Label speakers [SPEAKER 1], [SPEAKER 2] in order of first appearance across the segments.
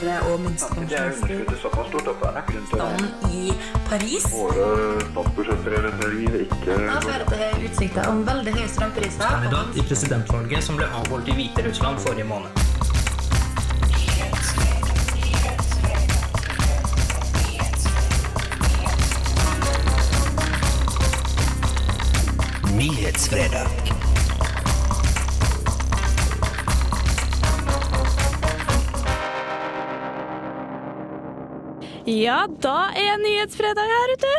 [SPEAKER 1] bedre og minstepensjonister.
[SPEAKER 2] såpass stort at det er ikke grunn til å
[SPEAKER 1] Standen i Paris
[SPEAKER 2] måle statsbudsjettprioriteringer ikke
[SPEAKER 1] har ført til utsikter om veldig høye strømpriser.
[SPEAKER 3] kandidat i presidentvalget som ble avholdt i Hviterussland forrige måned.
[SPEAKER 4] Nyhetsfredag.
[SPEAKER 5] Ja, da er nyhetsfredag her ute.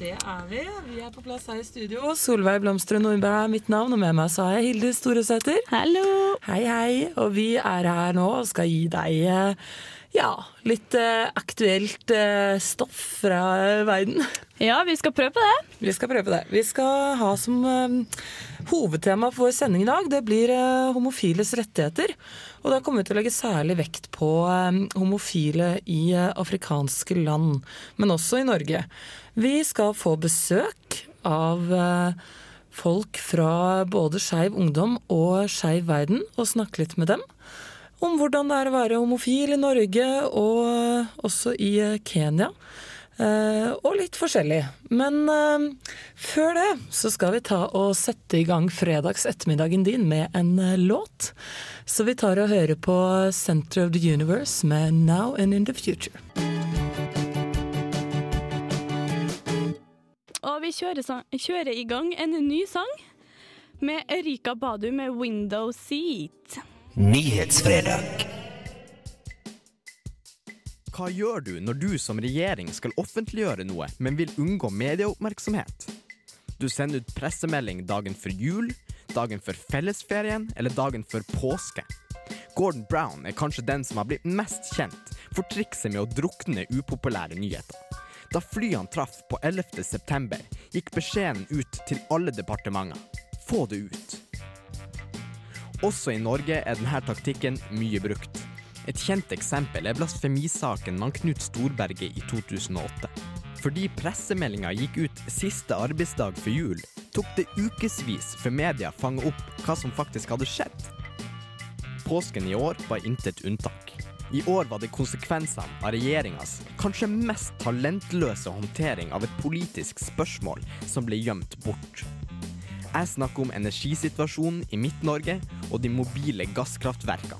[SPEAKER 6] Det er vi. Vi er på plass her i studio. Solveig Blomstrøm Nordberg er mitt navn, og med meg så har jeg Hilde Storesæter.
[SPEAKER 5] Hallo.
[SPEAKER 6] Hei, hei. Og vi er her nå og skal gi deg eh, ja, litt eh, aktuelt eh, stoff fra eh, verden.
[SPEAKER 5] Ja, vi skal prøve på det.
[SPEAKER 6] Vi skal prøve på det. Vi skal ha som eh, hovedtema for vår sending i dag, det blir eh, homofiles rettigheter. Og da kommer vi til å legge særlig vekt på eh, homofile i afrikanske land, men også i Norge. Vi skal få besøk av folk fra både Skeiv Ungdom og Skeiv Verden, og snakke litt med dem om hvordan det er å være homofil i Norge og eh, også i eh, Kenya. Eh, og litt forskjellig. Men før det så skal vi ta og sette i gang fredags ettermiddagen din med en låt. Så vi tar og hører på Center of the Universe med Now and in the Future.
[SPEAKER 5] Og vi kjører, kjører i gang en ny sang med Erika Badu med 'Window Seat'.
[SPEAKER 4] Nyhetsfredag.
[SPEAKER 7] Hva gjør du når du som regjering skal offentliggjøre noe, men vil unngå medieoppmerksomhet? Du sender ut pressemelding dagen før jul, dagen før fellesferien eller dagen før påske. Gordon Brown er kanskje den som har blitt mest kjent for trikset med å drukne upopulære nyheter. Da flyene traff på 11. september, gikk beskjeden ut til alle departementer. Få det ut. Også i Norge er denne taktikken mye brukt. Et kjent eksempel er blasfemisaken med Knut Storberget i 2008. Fordi pressemeldinga gikk ut siste arbeidsdag før jul, tok det ukevis før media fanga opp hva som faktisk hadde skjedd. Påsken i år var intet unntak. I år var det konsekvensene av regjeringas kanskje mest talentløse håndtering av et politisk spørsmål som ble gjemt bort. Jeg snakker om energisituasjonen i Midt-Norge og de mobile gasskraftverkene.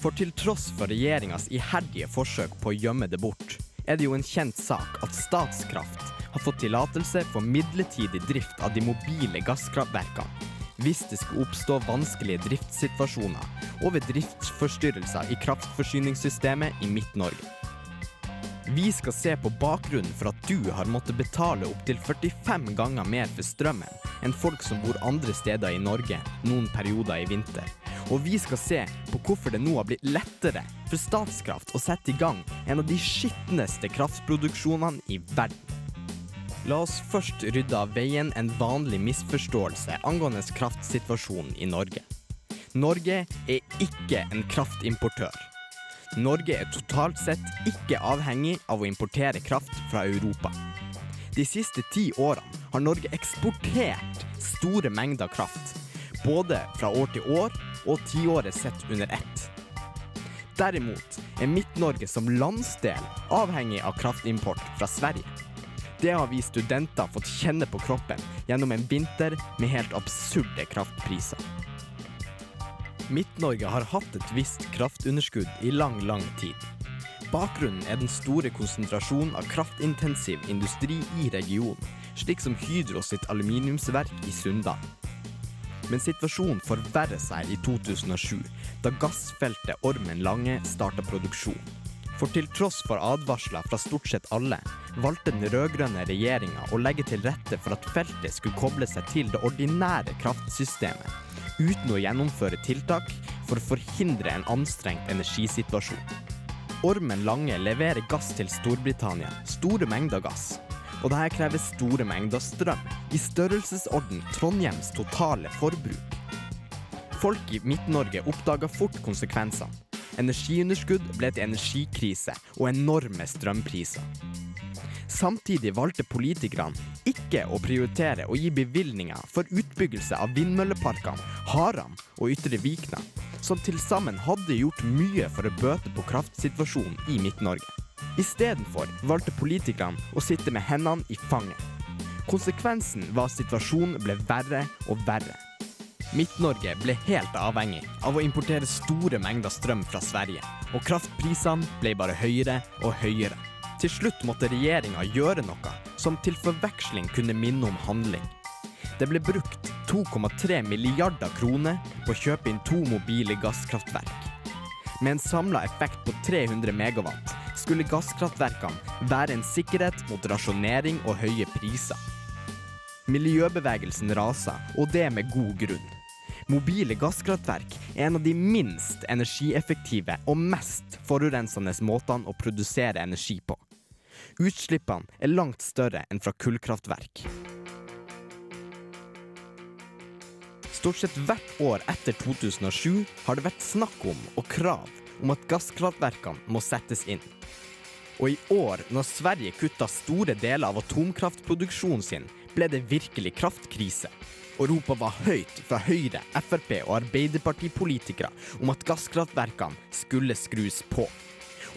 [SPEAKER 7] For til tross for regjeringas iherdige forsøk på å gjemme det bort, er det jo en kjent sak at Statskraft har fått tillatelse for midlertidig drift av de mobile gasskraftverkene hvis det skulle oppstå vanskelige driftssituasjoner og ved driftsforstyrrelser i kraftforsyningssystemet i Midt-Norge. Vi skal se på bakgrunnen for at du har måttet betale opptil 45 ganger mer for strømmen enn folk som bor andre steder i Norge noen perioder i vinter. Og vi skal se på hvorfor det nå har blitt lettere for Statskraft å sette i gang en av de skitneste kraftproduksjonene i verden. La oss først rydde av veien en vanlig misforståelse angående kraftsituasjonen i Norge. Norge er ikke en kraftimportør. Norge er totalt sett ikke avhengig av å importere kraft fra Europa. De siste ti årene har Norge eksportert store mengder kraft, både fra år til år og tiåret sett under ett. Derimot er Midt-Norge som landsdel avhengig av kraftimport fra Sverige. Det har vi studenter fått kjenne på kroppen gjennom en vinter med helt absurde kraftpriser. Midt-Norge har hatt et visst kraftunderskudd i lang, lang tid. Bakgrunnen er den store konsentrasjonen av kraftintensiv industri i regionen, slik som Hydro sitt aluminiumsverk i Sunndal. Men situasjonen forverret seg i 2007, da gassfeltet Ormen Lange starta produksjon. For til tross for advarsler fra stort sett alle, valgte den rød-grønne regjeringa å legge til rette for at feltet skulle koble seg til det ordinære kraftsystemet, uten å gjennomføre tiltak for å forhindre en anstrengt energisituasjon. Ormen Lange leverer gass til Storbritannia, store mengder gass. Og dette krever store mengder strøm, i størrelsesorden Trondheims totale forbruk. Folk i Midt-Norge oppdaga fort konsekvensene. Energiunderskudd ble til energikrise og enorme strømpriser. Samtidig valgte politikerne ikke å prioritere å gi bevilgninger for utbyggelse av vindmølleparkene Haram og Ytre Vikna, som til sammen hadde gjort mye for å bøte på kraftsituasjonen i Midt-Norge. Istedenfor valgte politikerne å sitte med hendene i fanget. Konsekvensen var at situasjonen ble verre og verre. Midt-Norge ble helt avhengig av å importere store mengder strøm fra Sverige, og kraftprisene ble bare høyere og høyere. Til slutt måtte regjeringa gjøre noe som til forveksling kunne minne om handling. Det ble brukt 2,3 milliarder kroner på å kjøpe inn to mobile gasskraftverk. Med en samla effekt på 300 megawatt skulle gasskraftverkene være en sikkerhet mot rasjonering og høye priser. Miljøbevegelsen raser, og det med god grunn. Mobile gasskraftverk er en av de minst energieffektive og mest forurensende måtene å produsere energi på. Utslippene er langt større enn fra kullkraftverk. Stort sett hvert år etter 2007 har det vært snakk om og krav om at gasskraftverkene må settes inn. Og i år, når Sverige kutta store deler av atomkraftproduksjonen sin, ble det virkelig kraftkrise. Og ropet var høyt fra Høyre, Frp og Arbeiderpartipolitikere om at gasskraftverkene skulle skrus på.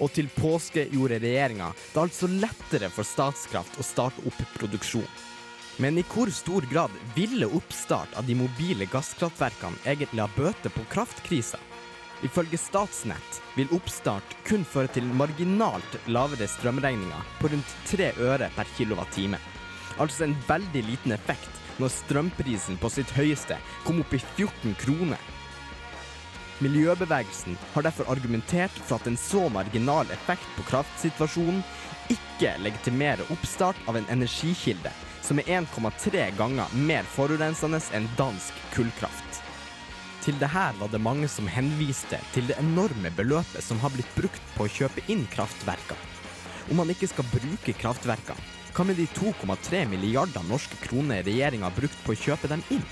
[SPEAKER 7] Og til påske gjorde regjeringa det altså lettere for Statskraft å starte opp produksjon. Men i hvor stor grad ville oppstart av de mobile gasskraftverkene egentlig ha bøte på kraftkrisa? Ifølge Statsnett vil oppstart kun føre til marginalt lavere strømregninger på rundt 3 øre per kilowattime. Altså en veldig liten effekt når strømprisen på sitt høyeste kom opp i 14 kroner. Miljøbevegelsen har derfor argumentert for at en så marginal effekt på kraftsituasjonen ikke legitimerer oppstart av en energikilde som er 1,3 ganger mer forurensende enn dansk kullkraft. Til det her var det mange som henviste til det enorme beløpet som har blitt brukt på å kjøpe inn kraftverker. Om man ikke skal bruke kraftverkene, hva med de 2,3 milliarder norske kroner regjeringa har brukt på å kjøpe dem inn?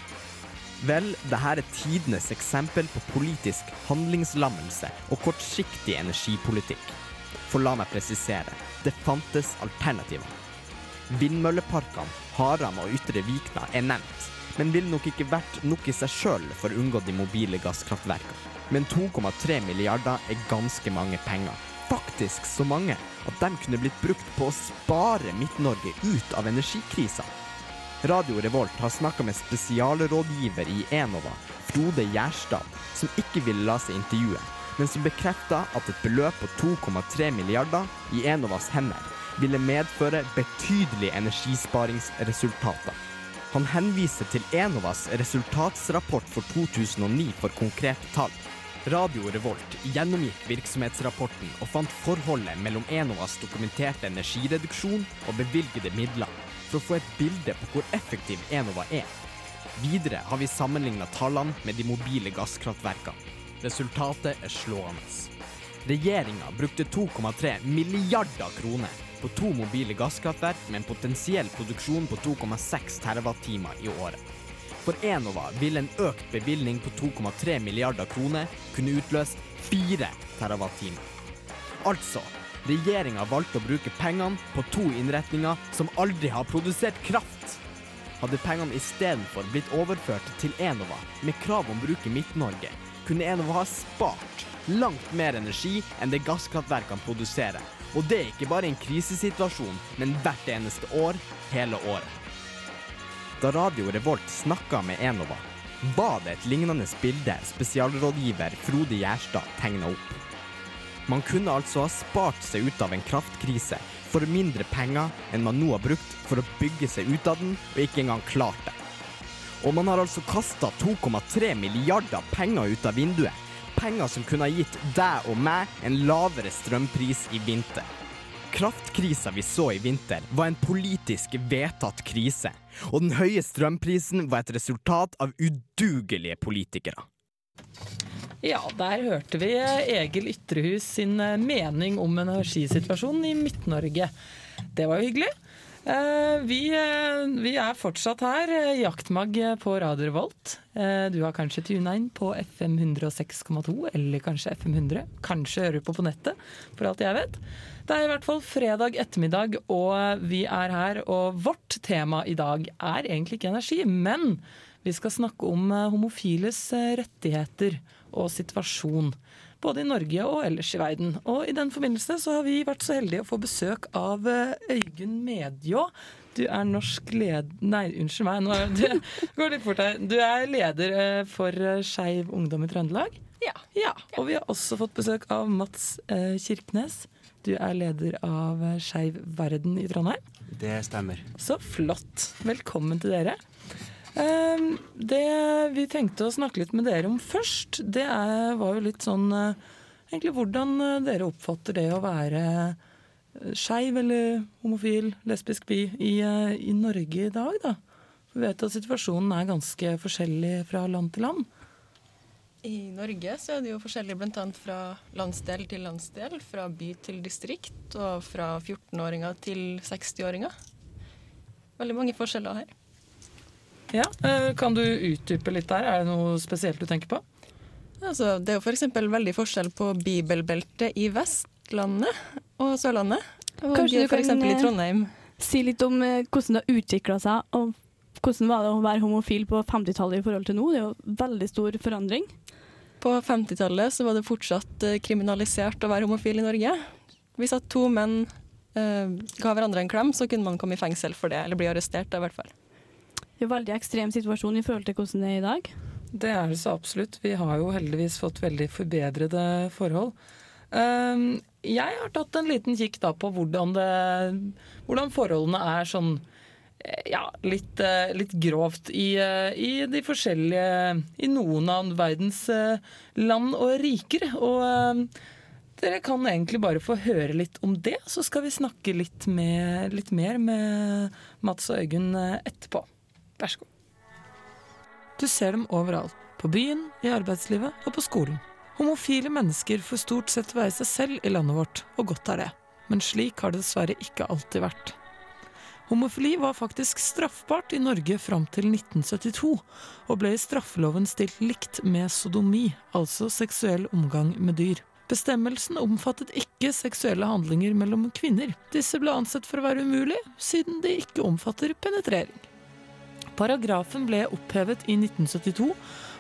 [SPEAKER 7] Vel, dette er tidenes eksempel på politisk handlingslammelse og kortsiktig energipolitikk. For la meg presisere, det fantes alternativer. Vindmølleparkene, Haram og Ytre Vikna er nevnt, men ville nok ikke vært nok i seg sjøl for å unngå de mobile gasskraftverkene. Men 2,3 milliarder er ganske mange penger. Faktisk så mange at de kunne blitt brukt på å spare Midt-Norge ut av energikrisa. Radio Revolt har snakka med spesialrådgiver i Enova, Frode Gjerstad, som ikke ville la seg intervjue, men som bekrefta at et beløp på 2,3 milliarder i Enovas hender ville medføre betydelige energisparingsresultater. Han henviser til Enovas resultatsrapport for 2009 for konkrete tall. Radio Revolt gjennomgikk virksomhetsrapporten og fant forholdet mellom Enovas dokumenterte energireduksjon og bevilgede midler, for å få et bilde på hvor effektiv Enova er. Videre har vi sammenligna tallene med de mobile gasskraftverkene. Resultatet er slående. Regjeringa brukte 2,3 milliarder kroner på to mobile gasskraftverk med en potensiell produksjon på 2,6 TWh i året. For Enova vil en økt bevilgning på 2,3 milliarder kroner kunne utløst 4 TWh. Altså, regjeringa valgte å bruke pengene på to innretninger som aldri har produsert kraft. Hadde pengene istedenfor blitt overført til Enova med krav om bruk i Midt-Norge, kunne Enova ha spart langt mer energi enn det gasskraftverkene produserer. Og det er ikke bare en krisesituasjon, men hvert eneste år, hele året. Da Radio Revolt snakka med Enova, var det et lignende bilde spesialrådgiver Frode Gjerstad tegna opp. Man kunne altså ha spart seg ut av en kraftkrise for mindre penger enn man nå har brukt for å bygge seg ut av den, og ikke engang klart det. Og man har altså kasta 2,3 milliarder penger ut av vinduet. Penger som kunne ha gitt deg og meg en lavere strømpris i vinter. Kraftkrisa vi så i vinter, var en politisk vedtatt krise. Og den høye strømprisen var et resultat av udugelige politikere.
[SPEAKER 6] Ja, der hørte vi Egil Ytrehus sin eh, mening om energisituasjonen i Midt-Norge. Det var jo hyggelig. Eh, Vi, eh, vi er fortsatt her, eh, Jaktmag på Radio Revolt. Eh, Du har kanskje tuna inn på FM 106,2, eller kanskje FM 100. Kanskje hører du på på nettet, for alt jeg vet. Det er i hvert fall fredag ettermiddag, og vi er her. Og vårt tema i dag er egentlig ikke energi, men vi skal snakke om homofiles rettigheter. Og situasjon. Både i Norge og ellers i verden. Og i den forbindelse så har vi vært så heldige å få besøk av eh, Øygunn Medjå. Du er norsk led... Nei, unnskyld meg, nå er det går litt fort her. Du er leder eh, for eh, Skeiv Ungdom i Trøndelag.
[SPEAKER 8] Ja.
[SPEAKER 6] ja. Og vi har også fått besøk av Mats Kirknes. Du er leder av Skeiv Verden i Trondheim.
[SPEAKER 9] Det stemmer.
[SPEAKER 6] Så flott. Velkommen til dere. Ehm, det vi tenkte å snakke litt med dere om først, det var jo litt sånn eh, Egentlig hvordan eh, dere oppfatter det å være eh, skeiv eller homofil, lesbisk, bi i, i Norge i dag, da. Vi vet at situasjonen er ganske forskjellig fra land til land.
[SPEAKER 8] I Norge så er det jo forskjellig bl.a. fra landsdel til landsdel, fra by til distrikt, og fra 14-åringer til 60-åringer. Veldig mange forskjeller her.
[SPEAKER 6] Ja, eh, Kan du utdype litt der? Er det noe spesielt du tenker på?
[SPEAKER 8] Altså, det er jo f.eks. veldig forskjell på bibelbeltet i Vestlandet og Sørlandet. Og
[SPEAKER 5] Kanskje du
[SPEAKER 8] f.eks.
[SPEAKER 5] kan,
[SPEAKER 8] i
[SPEAKER 5] eh,
[SPEAKER 8] Trondheim.
[SPEAKER 5] Si litt om eh, hvordan det har utvikla seg, og hvordan var det å være homofil på 50-tallet i forhold til nå? Det er jo veldig stor forandring.
[SPEAKER 8] På 50-tallet så var det fortsatt kriminalisert å være homofil i Norge. Hvis at to menn eh, ga hverandre en klem, så kunne man komme i fengsel for det, eller bli arrestert da, i hvert fall.
[SPEAKER 5] En veldig ekstrem situasjon i forhold til hvordan det er i dag.
[SPEAKER 6] Det er det så absolutt. Vi har jo heldigvis fått veldig forbedrede forhold. Ehm, jeg har tatt en liten kikk da på hvordan, det, hvordan forholdene er sånn eh, ja, litt, eh, litt grovt i, eh, i de forskjellige I noen av verdens land og riker. Og dere kan egentlig bare få høre litt om det, så skal vi snakke litt, med, litt mer med Mats og Øygunn etterpå. Vær så god. Du ser dem overalt. På byen, i arbeidslivet og på skolen. Homofile mennesker får stort sett være seg selv i landet vårt, og godt er det. Men slik har det dessverre ikke alltid vært. Homofili var faktisk straffbart i Norge fram til 1972, og ble i straffeloven stilt likt med sodomi, altså seksuell omgang med dyr. Bestemmelsen omfattet ikke seksuelle handlinger mellom kvinner. Disse ble ansett for å være umulig, siden de ikke omfatter penetrering. Paragrafen ble opphevet i 1972,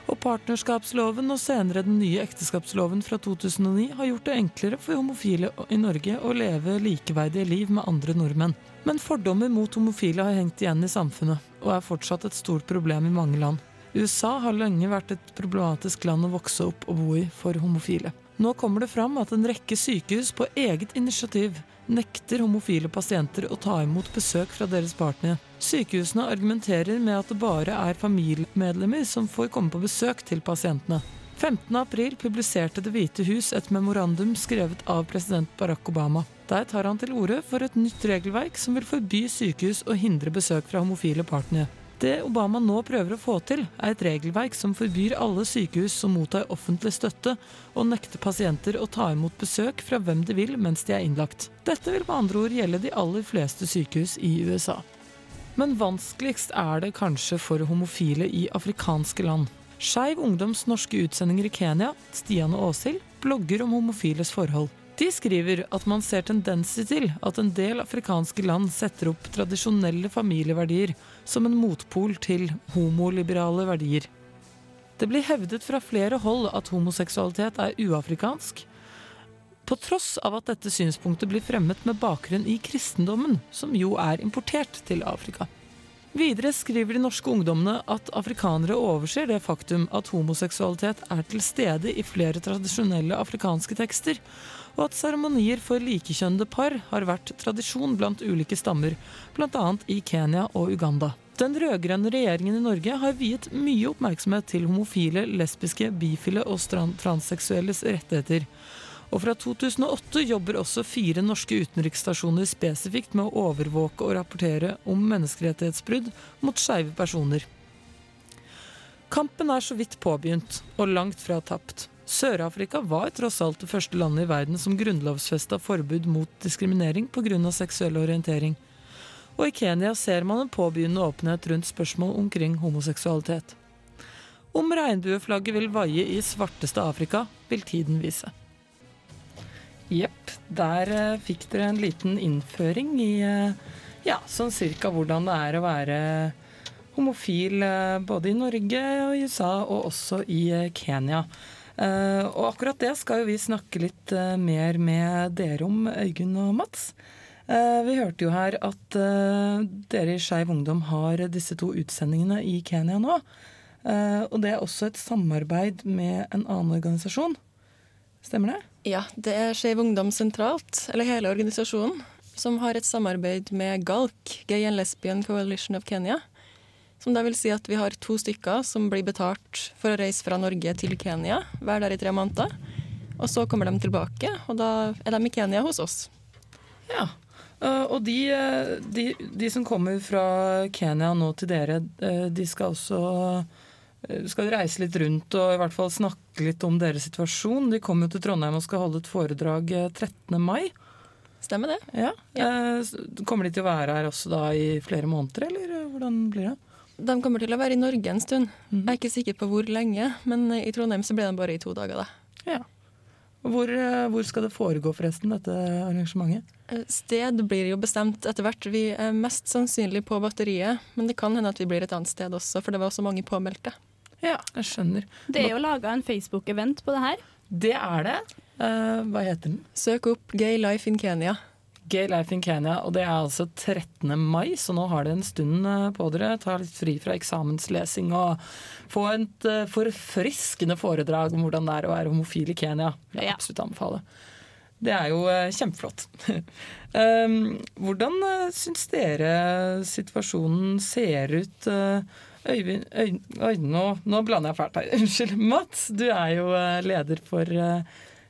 [SPEAKER 6] og partnerskapsloven og senere den nye ekteskapsloven fra 2009 har gjort det enklere for homofile i Norge å leve likeverdige liv med andre nordmenn. Men fordommer mot homofile har hengt igjen i samfunnet, og er fortsatt et stort problem i mange land. USA har lenge vært et problematisk land å vokse opp og bo i for homofile. Nå kommer det fram at en rekke sykehus på eget initiativ nekter homofile pasienter å ta imot besøk fra deres partnere. Sykehusene argumenterer med at det bare er familiemedlemmer som får komme på besøk til pasientene. 15. april publiserte Det hvite hus et memorandum skrevet av president Barack Obama. Der tar han til orde for et nytt regelverk som vil forby sykehus å hindre besøk fra homofile partnere. Det Obama nå prøver å få til, er et regelverk som forbyr alle sykehus som mottar offentlig støtte, å nekte pasienter å ta imot besøk fra hvem de vil mens de er innlagt. Dette vil med andre ord gjelde de aller fleste sykehus i USA. Men vanskeligst er det kanskje for homofile i afrikanske land. Skeiv Ungdoms norske utsendinger i Kenya, Stian og Åshild, blogger om homofiles forhold. De skriver at man ser tendenser til at en del afrikanske land setter opp tradisjonelle familieverdier som en motpol til homoliberale verdier. Det blir hevdet fra flere hold at homoseksualitet er uafrikansk, på tross av at dette synspunktet blir fremmet med bakgrunn i kristendommen, som jo er importert til Afrika. Videre skriver de norske ungdommene at afrikanere overser det faktum at homoseksualitet er til stede i flere tradisjonelle afrikanske tekster, og at seremonier for likekjønnede par har vært tradisjon blant ulike stammer, bl.a. i Kenya og Uganda. Den rød-grønne regjeringen i Norge har viet mye oppmerksomhet til homofile, lesbiske, bifile og transseksuelles rettigheter. Og fra 2008 jobber også fire norske utenriksstasjoner spesifikt med å overvåke og rapportere om menneskerettighetsbrudd mot skeive personer. Kampen er så vidt påbegynt, og langt fra tapt. Sør-Afrika var tross alt det første landet i verden som grunnlovfesta forbud mot diskriminering pga. seksuell orientering. Og i Kenya ser man en påbegynnende åpenhet rundt spørsmål omkring homoseksualitet. Om regnbueflagget vil vaie i svarteste Afrika, vil tiden vise. Jepp. Der eh, fikk dere en liten innføring i eh, ja, sånn cirka hvordan det er å være homofil eh, både i Norge og i USA og også i Kenya. Eh, og akkurat det skal jo vi snakke litt eh, mer med dere om, Øygunn og Mats. Eh, vi hørte jo her at dere i Skeiv Ungdom har disse to utsendingene i Kenya nå. Og det er også et samarbeid med en annen organisasjon. Stemmer det?
[SPEAKER 8] Ja, det er Skeiv Ungdom sentralt, eller hele organisasjonen, som har et samarbeid med GALK, Gay and Lesbian Coalition of Kenya. Som da vil si at vi har to stykker som blir betalt for å reise fra Norge til Kenya hver der i tre måneder. Og så kommer de tilbake, og da er de i Kenya hos oss.
[SPEAKER 6] Ja. Eh, og de, eh, de, de som kommer fra Kenya nå til dere, eh, de skal også skal reise litt rundt og i hvert fall snakke litt om deres situasjon. De kommer jo til Trondheim og skal holde et foredrag eh, 13. mai.
[SPEAKER 8] Stemmer det?
[SPEAKER 6] Ja. Ja. Kommer de til å være her også da i flere måneder, eller hvordan blir det?
[SPEAKER 8] De kommer til å være i Norge en stund. Jeg er ikke sikker på hvor lenge, men i Trondheim så ble de bare i to dager. da.
[SPEAKER 6] Ja. Hvor, eh, hvor skal det foregå forresten, dette arrangementet?
[SPEAKER 8] Eh, Sted blir jo bestemt etter hvert. Vi er mest sannsynlig på batteriet, men det kan hende at vi blir et annet sted også, for det var også mange påmeldte.
[SPEAKER 6] Ja, jeg skjønner.
[SPEAKER 5] Det er jo laga en Facebook-event på det her.
[SPEAKER 6] Det er det. Uh, hva heter den?
[SPEAKER 8] Søk opp Gay Life in Kenya.
[SPEAKER 6] Gay Life in Kenya, og det er altså 13. mai, så nå har dere en stund eh, på dere. Ta litt fri fra eksamenslesing og få et eh, forfriskende foredrag om hvordan det er å være homofil i Kenya. Jeg
[SPEAKER 5] Ja.
[SPEAKER 6] absolutt anbefale. Det er jo eh, kjempeflott. um, hvordan syns dere situasjonen ser ut? Øyvind, Oi, nå, nå blander jeg fælt her. Unnskyld. Mats, du er jo leder for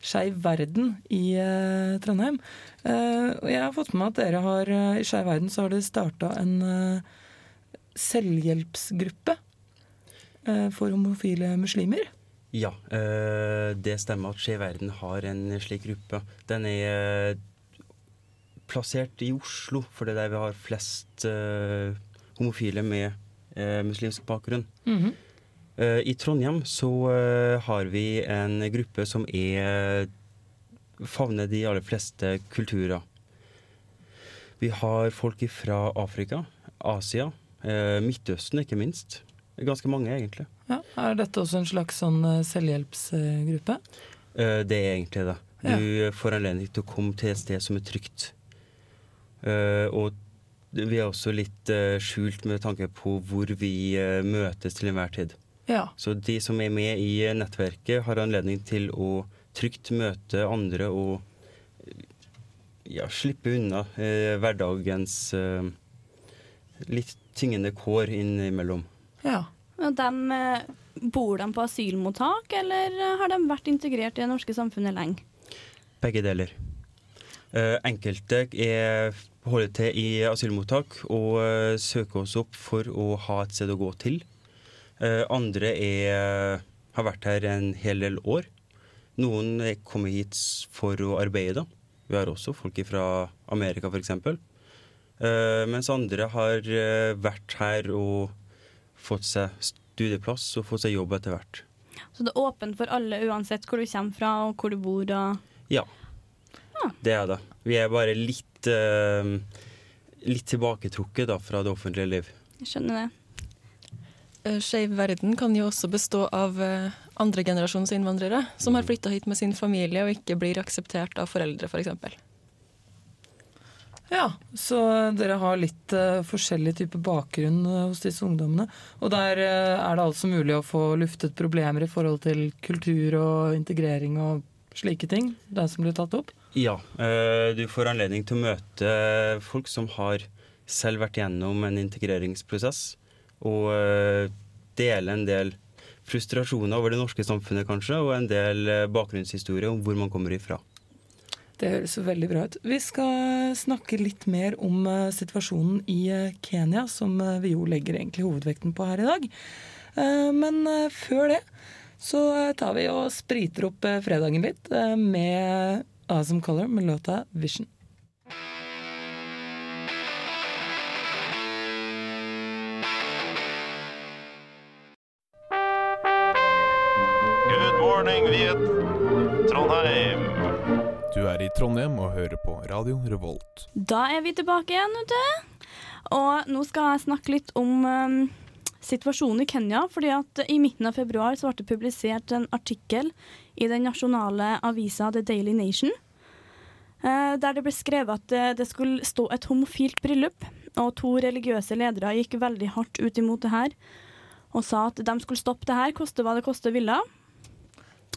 [SPEAKER 6] Skeiv Verden i uh, Trondheim. Uh, og jeg har fått med meg at dere har uh, i Skeiv Verden så har dere starta en selvhjelpsgruppe for homofile muslimer.
[SPEAKER 9] Ja, det stemmer at Skeiv Verden har en slik gruppe. Den er plassert i Oslo, for det er der vi har flest homofile med muslimsk bakgrunn. Eh, I Trondheim så eh, har vi en gruppe som er favner de aller fleste kulturer. Vi har folk fra Afrika, Asia, eh, Midtøsten ikke minst. Ganske mange, egentlig.
[SPEAKER 6] Ja, er dette også en slags sånn eh, selvhjelpsgruppe?
[SPEAKER 9] Eh, Det er egentlig det. Du får anledning til å komme til et sted som er trygt. Eh, og vi er også litt eh, skjult med tanke på hvor vi eh, møtes til enhver tid.
[SPEAKER 6] Ja.
[SPEAKER 9] Så de som er med i nettverket, har anledning til å trygt møte andre og ja, slippe unna eh, hverdagens eh, litt tyngende kår innimellom.
[SPEAKER 6] ja.
[SPEAKER 5] Og dem, eh, bor de på asylmottak, eller eh, har de vært integrert i det norske samfunnet lenge?
[SPEAKER 9] Begge deler. Eh, enkelte er holder til i asylmottak og eh, søker oss opp for å ha et sted å gå til. Eh, andre er, har vært her en hel del år. Noen er kommet hit for å arbeide. Vi har også folk fra Amerika, f.eks. Uh, mens andre har eh, vært her og fått seg studieplass og fått seg jobb etter hvert.
[SPEAKER 5] Så det er åpent for alle uansett hvor du kommer fra og hvor du bor. Og
[SPEAKER 9] Ja. Det er det. Vi er bare litt, eh, litt tilbaketrukket da, fra det offentlige liv.
[SPEAKER 5] jeg skjønner det.
[SPEAKER 8] Eh, Skeiv verden kan jo også bestå av eh, andregenerasjons innvandrere som har flytta hit med sin familie og ikke blir akseptert av foreldre, f.eks. For eksempel.
[SPEAKER 6] Ja, så dere har litt uh, forskjellig type bakgrunn hos disse ungdommene. Og der uh, er det altså mulig å få luftet problemer i forhold til kultur og integrering og slike ting? Det som blir tatt opp?
[SPEAKER 9] Ja, uh, du får anledning til å møte folk som har selv vært gjennom en integreringsprosess, og eh, dele en del frustrasjoner over det norske samfunnet, kanskje, og en del eh, bakgrunnshistorie om hvor man kommer ifra.
[SPEAKER 6] Det høres veldig bra ut. Vi skal snakke litt mer om eh, situasjonen i Kenya, som vi jo legger egentlig hovedvekten på her i dag. Men før det så tar vi og spriter opp fredagen litt med Awesome Color med låta Vision.
[SPEAKER 10] Morning, Viet. Trondheim.
[SPEAKER 11] Du er i Trondheim og hører på Radio Revolt.
[SPEAKER 5] Da er vi tilbake igjen, vet du. Og nå skal jeg snakke litt om um, situasjonen i Kenya. fordi at I midten av februar så ble det publisert en artikkel i den nasjonale avisa The Daily Nation. Uh, Der det ble skrevet at det, det skulle stå et homofilt bryllup. Og to religiøse ledere gikk veldig hardt ut imot det her og sa at de skulle stoppe det her, koste hva det koste ville.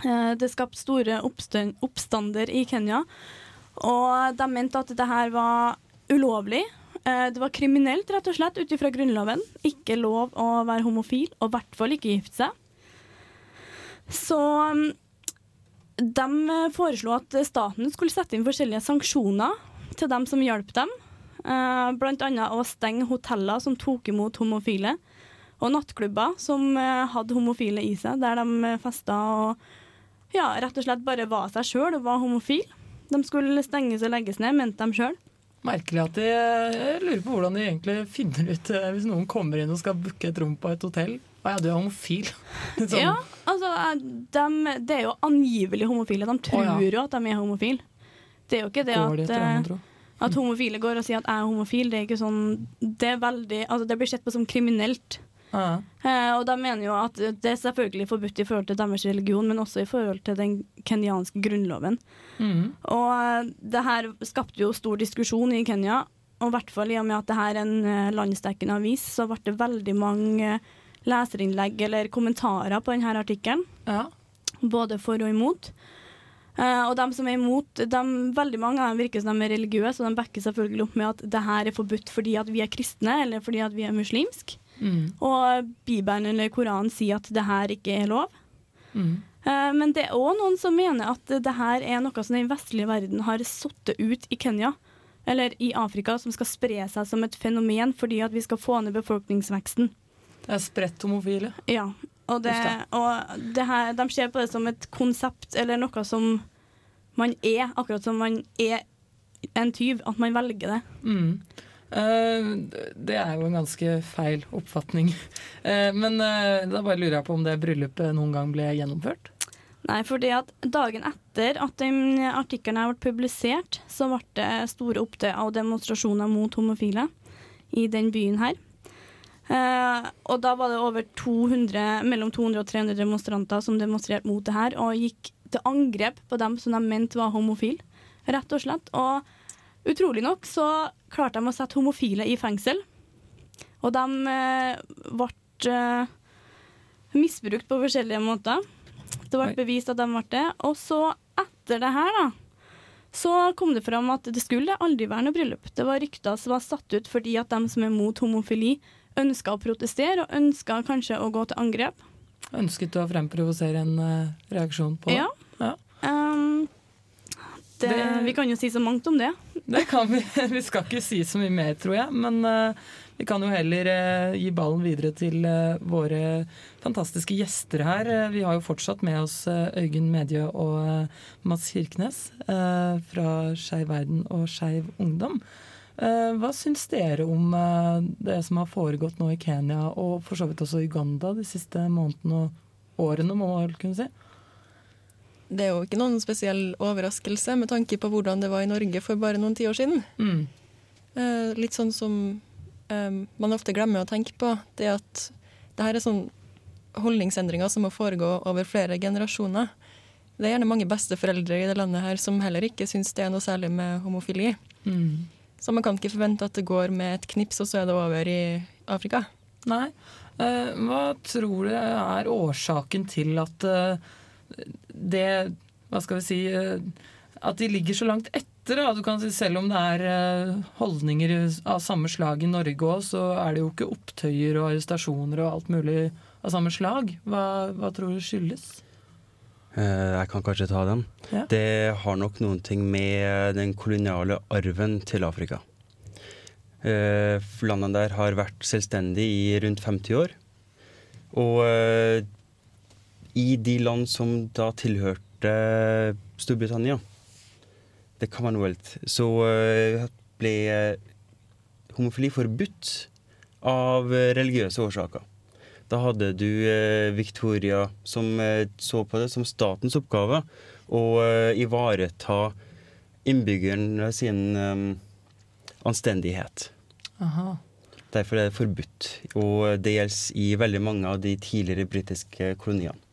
[SPEAKER 5] Eh, Det skapte store oppstander i Kenya, og de mente at det her var ulovlig. Eh, Det var kriminelt, rett og slett, ut ifra Grunnloven. Ikke lov å være homofil, og i hvert fall ikke gifte seg. Så mm, de foreslo at staten skulle sette inn forskjellige sanksjoner til dem som hjalp dem. Eh, Blant annet å stenge hoteller som tok imot homofile, og nattklubber som eh, hadde homofile i seg, der de festa og ja, rett og slett bare var seg sjøl og var homofil. De skulle stenges og legges ned, mente de sjøl.
[SPEAKER 6] Merkelig at de Jeg lurer på hvordan de egentlig finner ut eh, hvis noen kommer inn og skal booke et rom på et hotell. Å ja, du er homofil. Sånn.
[SPEAKER 5] Ja, altså, de, det er jo angivelig homofile. De tror
[SPEAKER 6] oh, ja.
[SPEAKER 5] jo at de er homofile. Det er jo ikke det
[SPEAKER 6] Går
[SPEAKER 5] at,
[SPEAKER 6] det,
[SPEAKER 5] eh, at homofile går og sier at jeg er homofil. Det er ikke sånn Det er veldig Altså, det blir sett på som kriminelt.
[SPEAKER 6] Ja.
[SPEAKER 5] Eh, og de mener jo at det er selvfølgelig forbudt i forhold til deres religion, men også i forhold til den kenyanske grunnloven.
[SPEAKER 6] Mm.
[SPEAKER 5] Og eh, det her skapte jo stor diskusjon i Kenya, og i hvert fall i og med at det her er en eh, landsdekkende avis, så ble det veldig mange leserinnlegg eller kommentarer på denne artikkelen. Både for og imot. Eh, og de som er imot, de, veldig mange av dem virker som de er religiøse, og de backer selvfølgelig opp med at det her er forbudt fordi at vi er kristne, eller fordi at vi er muslimske.
[SPEAKER 6] Mm.
[SPEAKER 5] Og Bibelen eller Koranen sier at det her ikke er lov.
[SPEAKER 6] Mm.
[SPEAKER 5] Eh, Men det er òg noen som mener at det her er noe som den vestlige verden har satt ut i Kenya, eller i Afrika, som skal spre seg som et fenomen fordi at vi skal få ned befolkningsveksten.
[SPEAKER 6] Det er spredt homofile.
[SPEAKER 5] Ja. Og, det, og det her, de ser på det som et konsept, eller noe som man er, akkurat som man er en tyv. At man velger det.
[SPEAKER 6] Mm. Eh, det er jo en ganske feil oppfatning. Eh, men eh, da bare lurer jeg på om det bryllupet noen gang ble gjennomført?
[SPEAKER 5] Nei, fordi at dagen etter at artikkelen ble publisert, så ble det store opptøyer og demonstrasjoner mot homofile i den byen her. Og da var det over 200, mellom 200 og 300 demonstranter som demonstrerte mot det her, og gikk til angrep på dem som de mente var homofile, rett og slett. Og utrolig nok så klarte de å sette homofile i fengsel. Og de eh, ble eh, misbrukt på forskjellige måter. Det ble bevist at de ble det. Og så, etter det her, da, så kom det fram at det skulle aldri være noe bryllup. Det var rykter som var satt ut fordi at de som er mot homofili, ønska å protestere og ønska kanskje å gå til angrep.
[SPEAKER 6] Ønsket å fremprovosere en uh, reaksjon på det?
[SPEAKER 5] Ja.
[SPEAKER 6] Ja.
[SPEAKER 5] Um, det,
[SPEAKER 6] Det-
[SPEAKER 5] Vi kan jo si så mangt om det.
[SPEAKER 6] Det kan vi. Vi skal ikke si så mye mer, tror jeg. Men uh, vi kan jo heller uh, gi ballen videre til uh, våre fantastiske gjester her. Eh, vi har jo fortsatt med oss eh, Øygunn Medjø og eh, Mats Kirkenes eh, fra Skeiv Verden og Skeiv Ungdom. Eh, hva syns dere om eh, det som har foregått nå i Kenya, og for så vidt også Uganda de siste månedene og årene, må man vel kunne si?
[SPEAKER 8] Det er jo ikke noen spesiell overraskelse med tanke på hvordan det var i Norge for bare noen tiår siden.
[SPEAKER 6] Mm.
[SPEAKER 8] Eh, litt sånn som eh, man ofte glemmer å tenke på, det at det her er sånn holdningsendringer som må foregå over flere generasjoner. Det er gjerne mange besteforeldre i det landet her som heller ikke syns det er noe særlig med homofili.
[SPEAKER 6] Mm.
[SPEAKER 8] Så man kan ikke forvente at det går med et knips, og så er det over i Afrika.
[SPEAKER 6] Nei. Eh, hva tror du er årsaken til at eh, det Hva skal vi si eh, At de ligger så langt etter? Da. Du kan si Selv om det er eh, holdninger av samme slag i Norge òg, så er det jo ikke opptøyer og arrestasjoner og alt mulig av samme slag. Hva, hva tror du skyldes?
[SPEAKER 9] Eh, Jeg kan kanskje ta den.
[SPEAKER 6] Ja.
[SPEAKER 9] Det har nok noen ting med den koloniale arven til Afrika. Landene der har vært selvstendige i rundt 50 år. Og i de land som da tilhørte Storbritannia, det Commonwealth, så eh, ble eh, homofili forbudt av eh, religiøse årsaker. Da hadde du Victoria som så på det som statens oppgave å ivareta innbyggeren sin anstendighet.
[SPEAKER 6] Aha.
[SPEAKER 9] Derfor er det forbudt. Og det gjelder i veldig mange av de tidligere britiske koloniene.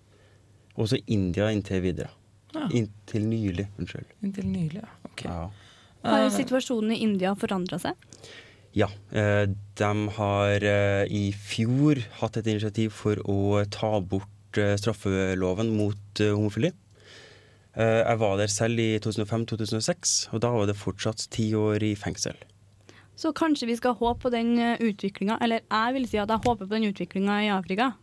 [SPEAKER 9] Også India inntil videre.
[SPEAKER 6] Ja.
[SPEAKER 9] Inntil nylig, unnskyld.
[SPEAKER 6] Inntil nylig, ja. Ok.
[SPEAKER 9] Ja.
[SPEAKER 5] Har
[SPEAKER 6] jo
[SPEAKER 5] situasjonen i India forandra seg?
[SPEAKER 9] Ja, eh, de har eh, i fjor hatt et initiativ for å ta bort eh, straffeloven mot eh, homofili. Eh, jeg var der selv i 2005-2006, og da var det fortsatt ti år i fengsel.
[SPEAKER 5] Så kanskje vi skal håpe på den utviklinga, eller jeg vil si at jeg håper på den utviklinga i Afrika.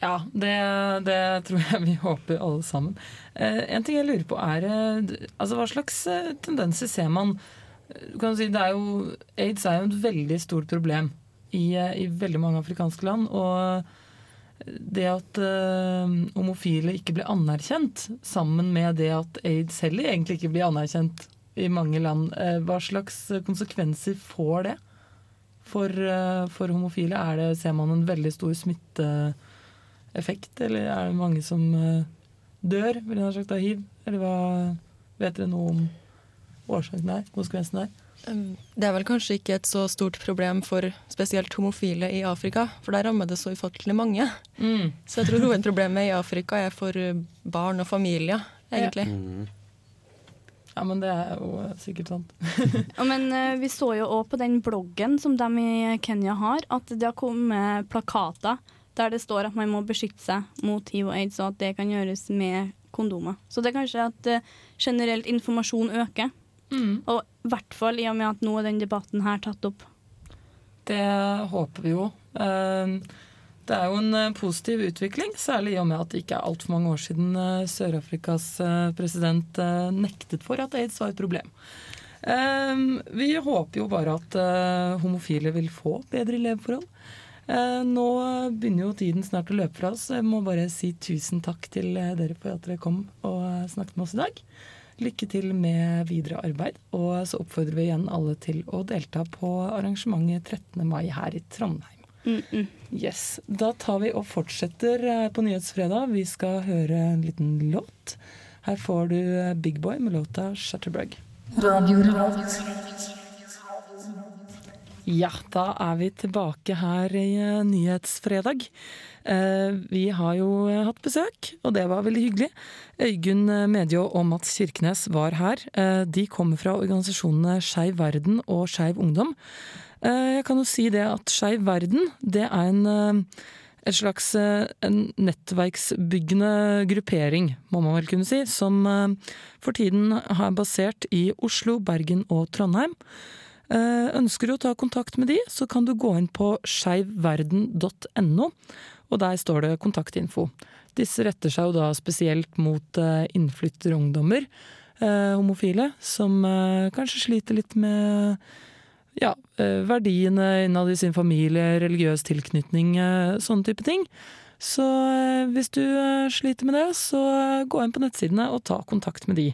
[SPEAKER 6] Ja, det, det tror jeg vi håper alle sammen. Eh, en ting jeg lurer på er eh, altså Hva slags eh, tendenser ser man? Kan si det er jo, Aids er jo et veldig stort problem i, eh, i veldig mange afrikanske land. Og det at eh, homofile ikke blir anerkjent, sammen med det at aids heller egentlig ikke blir anerkjent i mange land, eh, hva slags konsekvenser får det for, eh, for homofile? Det, ser man en veldig stor smitteeffekt, eller er det mange som eh, dør vil jeg ha sagt, av hiv? Eller hva vet dere noe om årsaken her? konsekvensen der?
[SPEAKER 8] Um, Det er vel kanskje ikke et så stort problem for spesielt homofile i Afrika, for der rammer det så ufattelig mange.
[SPEAKER 6] Mm.
[SPEAKER 8] Så jeg tror hovedproblemet i Afrika er for uh, barn og familier, egentlig.
[SPEAKER 6] Ja, men det er jo sikkert sant.
[SPEAKER 5] Ja, men eh, vi så jo òg på den bloggen som de i Kenya har, at det har kommet plakater der det står at man må beskytte seg mot hiv og aids, og at det kan gjøres med kondomer. Så det er kanskje at uh, generelt informasjon øker. Og i hvert fall i og med at nå er den debatten her tatt opp.
[SPEAKER 6] Det håper vi jo. Eh, Det er jo en eh, positiv utvikling, særlig i og med at det ikke er altfor mange år siden Sør-Afrikas president nektet for at aids var et problem. Vi håper jo bare at homofile vil få bedre leveforhold. Eh, Nå begynner jo tiden snart å løpe fra oss. Jeg må bare si tusen takk til eh, dere for at dere kom og eh, snakket med oss i dag. Lykke til med videre arbeid. Og så oppfordrer vi igjen alle til å delta på arrangementet 13. mai her i Trondheim. Yes, Da tar vi og fortsetter på Nyhetsfredag. Vi skal høre en liten låt. Her får du Big Boy med låta 'Shutterbug'. Ja, da er vi tilbake her i eh, Nyhetsfredag. Eh, vi har jo eh, hatt besøk, og det var veldig hyggelig. Øygunn Medjå og Mats Kirkenes var her. De kommer fra organisasjonene Skeiv Verden og Skeiv Ungdom. Jeg kan jo si det at Skeiv Verden, det er en et slags en nettverksbyggende gruppering, må man vel kunne si, som for tiden er basert i Oslo, Bergen og Trondheim. Eh, Ønsker du å ta kontakt med de, så kan du gå inn på skeivverden.no, og der står det kontaktinfo. Disse retter seg jo da spesielt mot eh, innflytterungdommer, eh, homofile, som kanskje sliter litt med ja, verdiene innad i sin familie, religiøs tilknytning, sånne type ting. Så hvis du sliter med det, så gå inn på nettsidene og ta kontakt med de.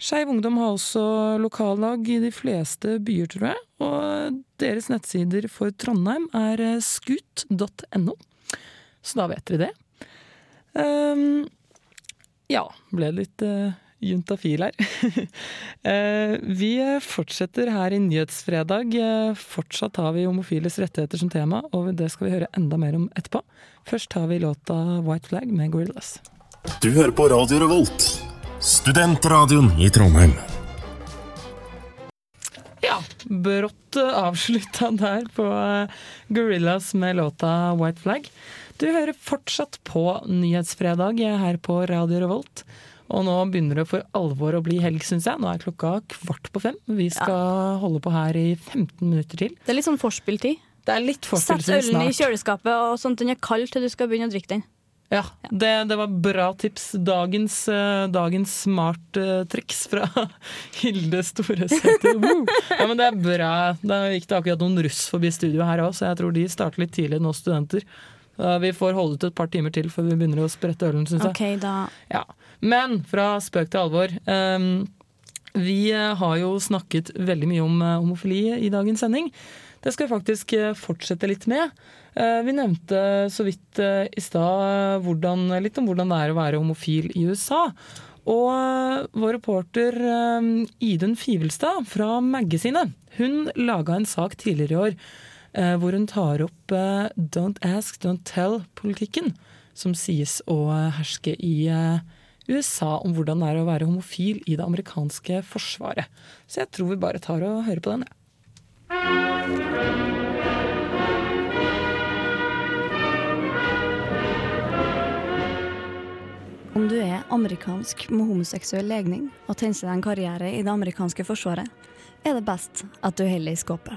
[SPEAKER 6] Skeiv Ungdom har også lokallag i de fleste byer, tror jeg. Og deres nettsider for Trondheim er eh, skut.no. Så da vet dere det. Um, ja, ble litt uh, juntafil her. uh, vi fortsetter her i Nyhetsfredag. Eh, fortsatt har vi homofiles rettigheter som tema, og det skal vi høre enda mer om etterpå. Først har vi låta White Flag med Gorillas.
[SPEAKER 12] Du hører på Radio Revolt, studentradioen i Trondheim.
[SPEAKER 6] Ja, brått avslutta der på eh, Gorillas med låta White Flag. Du hører fortsatt på Nyhetsfredag her på Radio Revolt. Og nå begynner det for alvor å bli helg, syns jeg. Nå er klokka kvart på fem. Vi skal holde på her i 15 minutter til.
[SPEAKER 5] Det er litt sånn forspilltid.
[SPEAKER 6] Det er litt forspilltid
[SPEAKER 5] Sett
[SPEAKER 6] forspilltid
[SPEAKER 5] ølen i kjøleskapet og sånn at den er kald til du skal begynne å drikke den.
[SPEAKER 6] Ja, det, det var bra tips. Dagens, eh, dagens smart eh, fra Hilde Storesæter. Ja, men det er bra. Da gikk det akkurat noen russ forbi studio her òg, så jeg tror de starter litt tidlig nå, studenter. Vi får holde ut et par timer til før vi begynner å sprette ølen, syns jeg.
[SPEAKER 5] Ok, da.
[SPEAKER 6] Ja. Men fra spøk til alvor. Um, vi eh, har jo snakket veldig mye om homofili i dagens sending. Det skal vi faktisk eh, fortsette litt med. Eh, Vi nevnte så vidt eh, i stad litt om hvordan det er å være homofil i USA. Og vår reporter Idun Fivelstad fra Magasinet, hun laga en sak tidligere i år hvor hun tar opp don't ask, don't tell-politikken, som sies å herske i USA om hvordan det er å være homofil i det amerikanske forsvaret. Så jeg tror vi bare tar og hører på den, jeg.
[SPEAKER 13] Om du er amerikansk med homoseksuell legning og tenker deg en karriere i det amerikanske forsvaret, er det best at du holder i skåpet.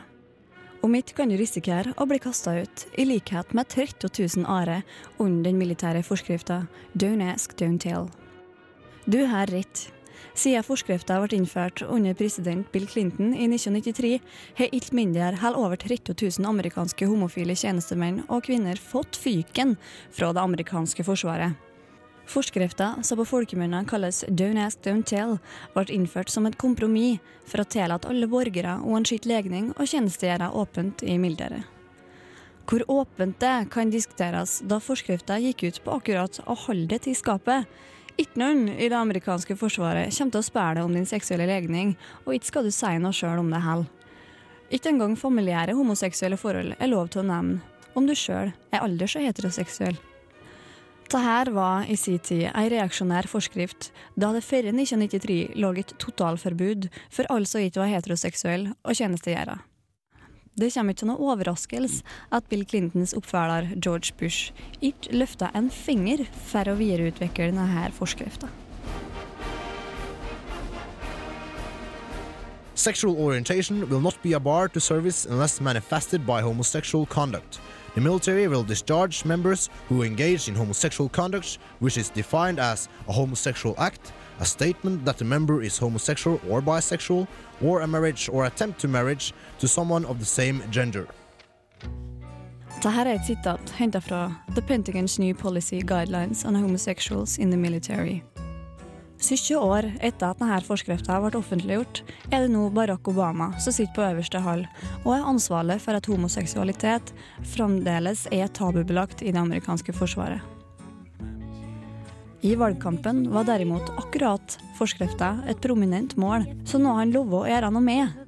[SPEAKER 13] Om ikke kan du risikere å bli kasta ut, i likhet med 30 000 are under den militære forskrifta Don't ask, don't tell. Du har rett. Siden forskrifta ble innført under president Bill Clinton i 1993, har ikke mindre enn over 30 000 amerikanske homofile tjenestemenn og -kvinner fått fyken fra det amerikanske forsvaret. Forskrifta, som på folkemunne kalles Don't ask, don't tell, ble innført som et kompromiss for å tillate alle borgere uansett legning å tjenestegjøre åpent i militæret. Hvor åpent det kan diskuteres, da forskrifta gikk ut på akkurat å holde det til skapet. Ikke noen i det amerikanske forsvaret kommer til å spørre deg om din seksuelle legning, og ikke skal du si noe sjøl om det heller. Ikke engang familiære homoseksuelle forhold er lov til å nevne, om du sjøl er alders- og heteroseksuell. Dette var i sin tid en reaksjonær forskrift, da det før 1993 lå et totalforbud for alle som ikke var heteroseksuelle å tjenestegjøre. Det kommer ikke som noe overraskelse at Bill Clintons oppfølger George Bush ikke løfta en finger for å videreutvikle denne forskrifta.
[SPEAKER 14] Sexual orientation will not be a bar to service unless manifested by homosexual conduct. The military will discharge members who engage in homosexual conduct, which is defined as a homosexual act, a statement that the member is homosexual or bisexual, or a marriage or attempt to marriage to someone of the same gender.
[SPEAKER 13] Dette er et sitat henta fra The Pentagons New Policy Guidelines on Homosexuals in the Military. 70 år etter at denne forskrifta ble offentliggjort, er det nå Barack Obama som sitter på øverste hall og er ansvarlig for at homoseksualitet fremdeles er tabubelagt i det amerikanske forsvaret. I valgkampen var derimot akkurat forskrifta et prominent mål, så nå har han lovet å gjøre noe med.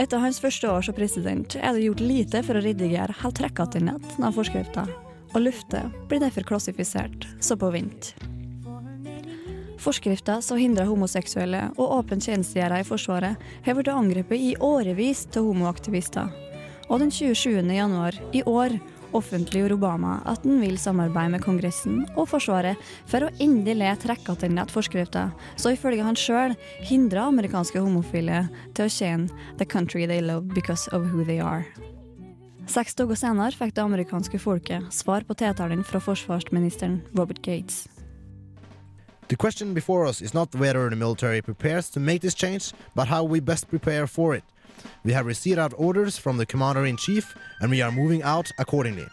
[SPEAKER 13] Etter hans første år som president er det gjort lite for å redigere helt trekkatinnet av forskrifta, og luftet blir derfor klassifisert så på vent. Forskrifta som hindrer homoseksuelle og åpent tjenestegjøre i Forsvaret, har blitt angrepet i årevis av homoaktivister. Og den 27. januar i år offentliggjorde Obama at han vil samarbeide med Kongressen og Forsvaret for å endelig trekke tilbake forskrifta, så ifølge han sjøl hindrer amerikanske homofile til å tjene 'the country they love because of who they are'. Seks dager senere fikk det amerikanske folket svar på tiltalen fra forsvarsministeren Robert Gates.
[SPEAKER 14] The question before us is not whether the military prepares to make this change, but how we best prepare for it. We have received our orders from the commander in chief, and we are moving out accordingly.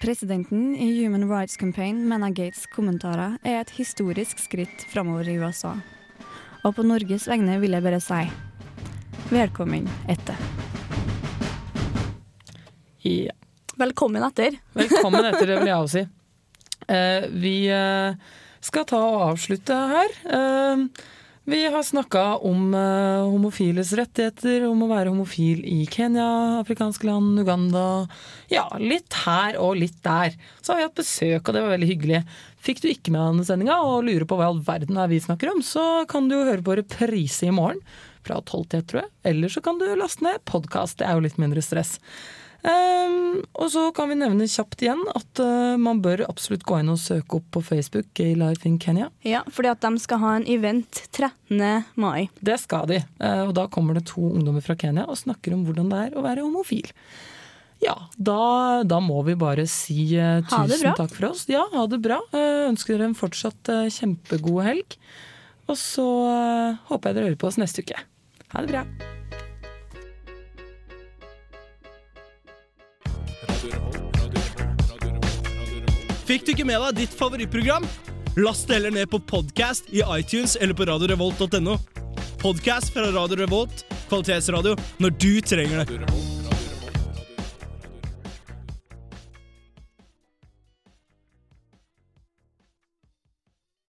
[SPEAKER 13] Presidenten i Human Rights Campaign mener Gates' kommentarer er et historisk skritt framover i USA. Og på Norges vegne vil jeg bare si velkommen etter.
[SPEAKER 6] Ja.
[SPEAKER 13] Velkommen etter.
[SPEAKER 6] Velkommen etter, det vil jeg også si. Eh, vi eh, skal ta og avslutte her. Eh, vi har snakka om eh, homofiles rettigheter, om å være homofil i Kenya, afrikanske land, Uganda. Ja, litt her og litt der. Så har vi hatt besøk, og det var veldig hyggelig. Fikk du ikke med deg denne sendinga og lurer på hva i all verden er vi snakker om, så kan du jo høre på reprise i morgen fra 12 til 1, tror jeg. Eller så kan du laste ned podkast. Det er jo litt mindre stress. Um, og så kan vi nevne kjapt igjen at uh, man bør absolutt gå inn og søke opp på Facebook Gay Life in Kenya.
[SPEAKER 13] Ja, fordi at de skal ha en event 13. mai.
[SPEAKER 6] Det skal de. Uh, og da kommer det to ungdommer fra Kenya og snakker om hvordan det er å være homofil. Ja, da, da må vi bare si uh, tusen takk for oss. Ja, ha det bra. Ønsker dere en fortsatt kjempegod helg. Og så håper jeg dere hører på oss neste uke. Ha det bra.
[SPEAKER 15] Fikk du ikke med deg ditt favorittprogram? Last det heller ned på podcast i iTunes eller på radiorevolt.no. Podcast fra Radio Revolt, kvalitetsradio, når du trenger det.